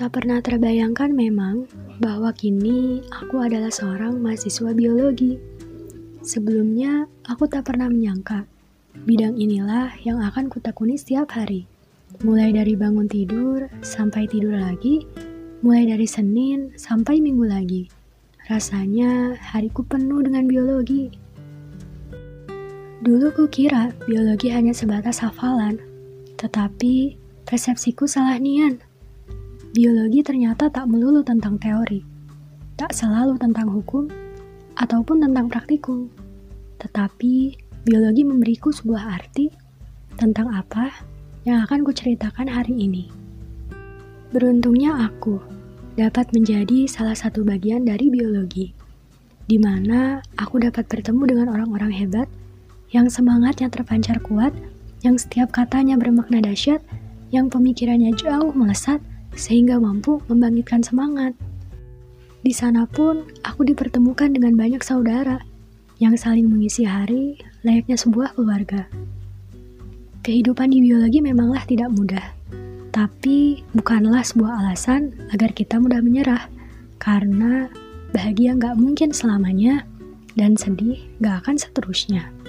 Tak pernah terbayangkan memang bahwa kini aku adalah seorang mahasiswa biologi. Sebelumnya, aku tak pernah menyangka bidang inilah yang akan kutekuni setiap hari. Mulai dari bangun tidur sampai tidur lagi, mulai dari Senin sampai Minggu lagi. Rasanya hariku penuh dengan biologi. Dulu ku kira biologi hanya sebatas hafalan, tetapi persepsiku salah nian. Biologi ternyata tak melulu tentang teori, tak selalu tentang hukum, ataupun tentang praktikum. Tetapi, biologi memberiku sebuah arti tentang apa yang akan kuceritakan hari ini. Beruntungnya aku dapat menjadi salah satu bagian dari biologi, di mana aku dapat bertemu dengan orang-orang hebat yang semangatnya terpancar kuat, yang setiap katanya bermakna dahsyat, yang pemikirannya jauh melesat, sehingga mampu membangkitkan semangat. Di sana pun aku dipertemukan dengan banyak saudara yang saling mengisi hari layaknya sebuah keluarga. Kehidupan di biologi memanglah tidak mudah, tapi bukanlah sebuah alasan agar kita mudah menyerah, karena bahagia nggak mungkin selamanya dan sedih nggak akan seterusnya.